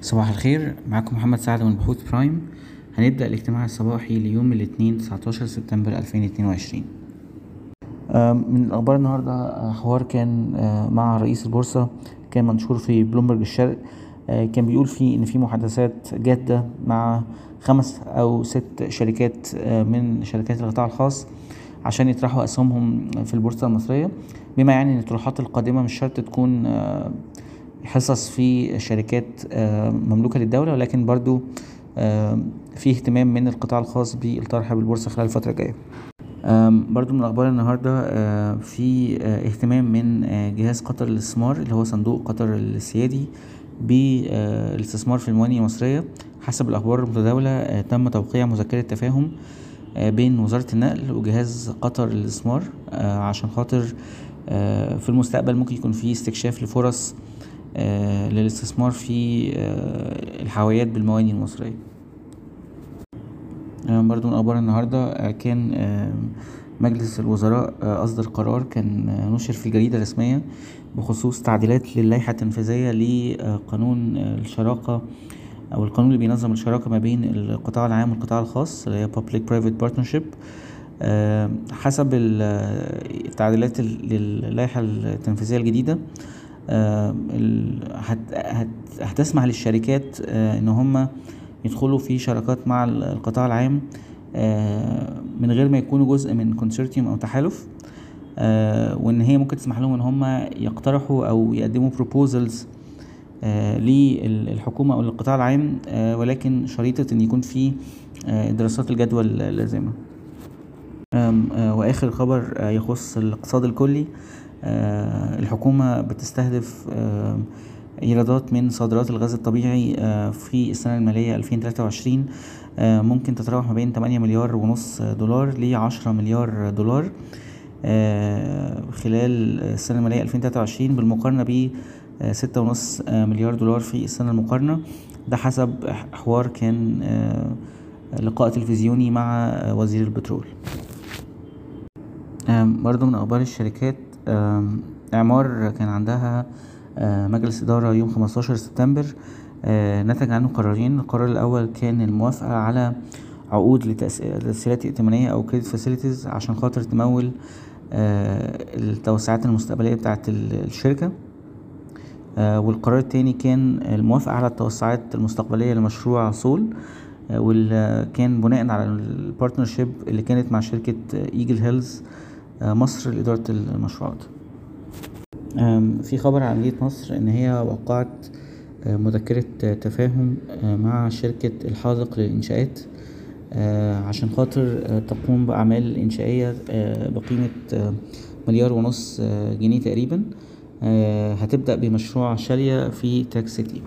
صباح الخير. معكم محمد سعد من بحوث برايم. هنبدأ الاجتماع الصباحي ليوم الاثنين 19 سبتمبر 2022 من الأخبار النهاردة آه، حوار كان آه، مع رئيس البورصة كان منشور في بلومبرج الشرق آه، كان بيقول فيه إن في محادثات جادة مع خمس أو ست شركات من شركات القطاع الخاص عشان يطرحوا أسهمهم في البورصة المصرية. بما يعني إن الطروحات القادمة مش شرط تكون حصص في شركات آه، مملوكة للدولة ولكن برضو آه، في اهتمام من القطاع الخاص بالطرح بالبورصة خلال الفترة الجاية. برضو من الأخبار النهاردة آه، في اهتمام من جهاز قطر للاستثمار اللي هو صندوق قطر السيادي بالاستثمار في الموانئ المصرية. حسب الأخبار المتداولة تم توقيع مذكرة تفاهم بين وزارة النقل وجهاز قطر للاستثمار عشان خاطر في المستقبل ممكن يكون في استكشاف لفرص للاستثمار في آه، الحاويات بالمواني المصرية. آه، برضو من أخبار النهاردة كان مجلس الوزراء أصدر قرار كان نشر في الجريدة الرسمية بخصوص تعديلات للائحة التنفيذية لقانون الشراكة أو القانون اللي بينظم الشراكة ما بين القطاع العام والقطاع الخاص اللي هي Public Private Partnership. حسب التعديلات للائحة التنفيذية الجديدة هتسمح للشركات آه، إن هم يدخلوا في شراكات مع القطاع العام آه، من غير ما يكونوا جزء من consortium أو تحالف آه، وإن هي ممكن تسمح لهم إن هم يقترحوا أو يقدموا proposals للحكومة أو للقطاع العام ولكن شريطة إن يكون في دراسات الجدوى اللازمه وآخر خبر يخص الاقتصاد الكلي. آه، الحكومة بتستهدف آه، إيرادات من صادرات الغاز الطبيعي آه، في السنة المالية 2023 ممكن تتراوح ما بين 8 مليار ونص دولار ل 10 مليار دولار خلال السنة المالية 2023 بالمقارنة ب ستة ونص مليار دولار في السنة المقارنة. ده حسب حوار كان لقاء تلفزيوني مع وزير البترول. برضو من أخبار الشركات إعمار كان عندها مجلس إدارة يوم 15 سبتمبر نتج عنه قرارين. القرار الأول كان الموافقة على عقود لتسهيلات ائتمانية أو كريدت فاسيلتيز عشان خاطر تمول التوسعات المستقبلية بتاعة الشركة. والقرار التاني كان الموافقة على التوسعات المستقبلية لمشروع صول واللي كان بناء على ال partnership اللي كانت مع شركة ايجل هيلز آه، مصر لإدارة المشروعات. في خبر عن مدينة نصر إن هي وقعت آه، مذكرة تفاهم آه، مع شركة الحاذق للإنشاءات عشان خاطر تقوم بأعمال إنشائية بقيمة مليار ونص جنيه تقريبا هتبدأ بمشروع شالية في تاك سيتي.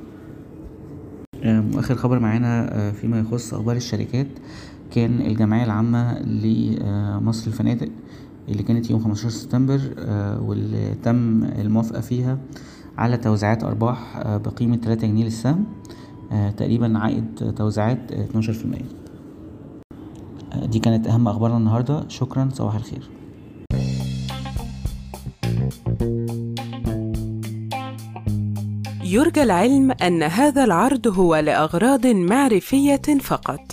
وآخر خبر معانا فيما يخص أخبار الشركات كان الجمعية العامة لمصر الفنادق اللي كانت يوم 15 سبتمبر آه، واللي تم الموافقة فيها على توزيعات أرباح آه، بقيمة 3 جنيه للسهم آه، تقريبا عائد توزيعات 12% دي كانت أهم أخبارنا النهاردة. شكرا صباح الخير. يرجى العلم أن هذا العرض هو لأغراض معرفية فقط.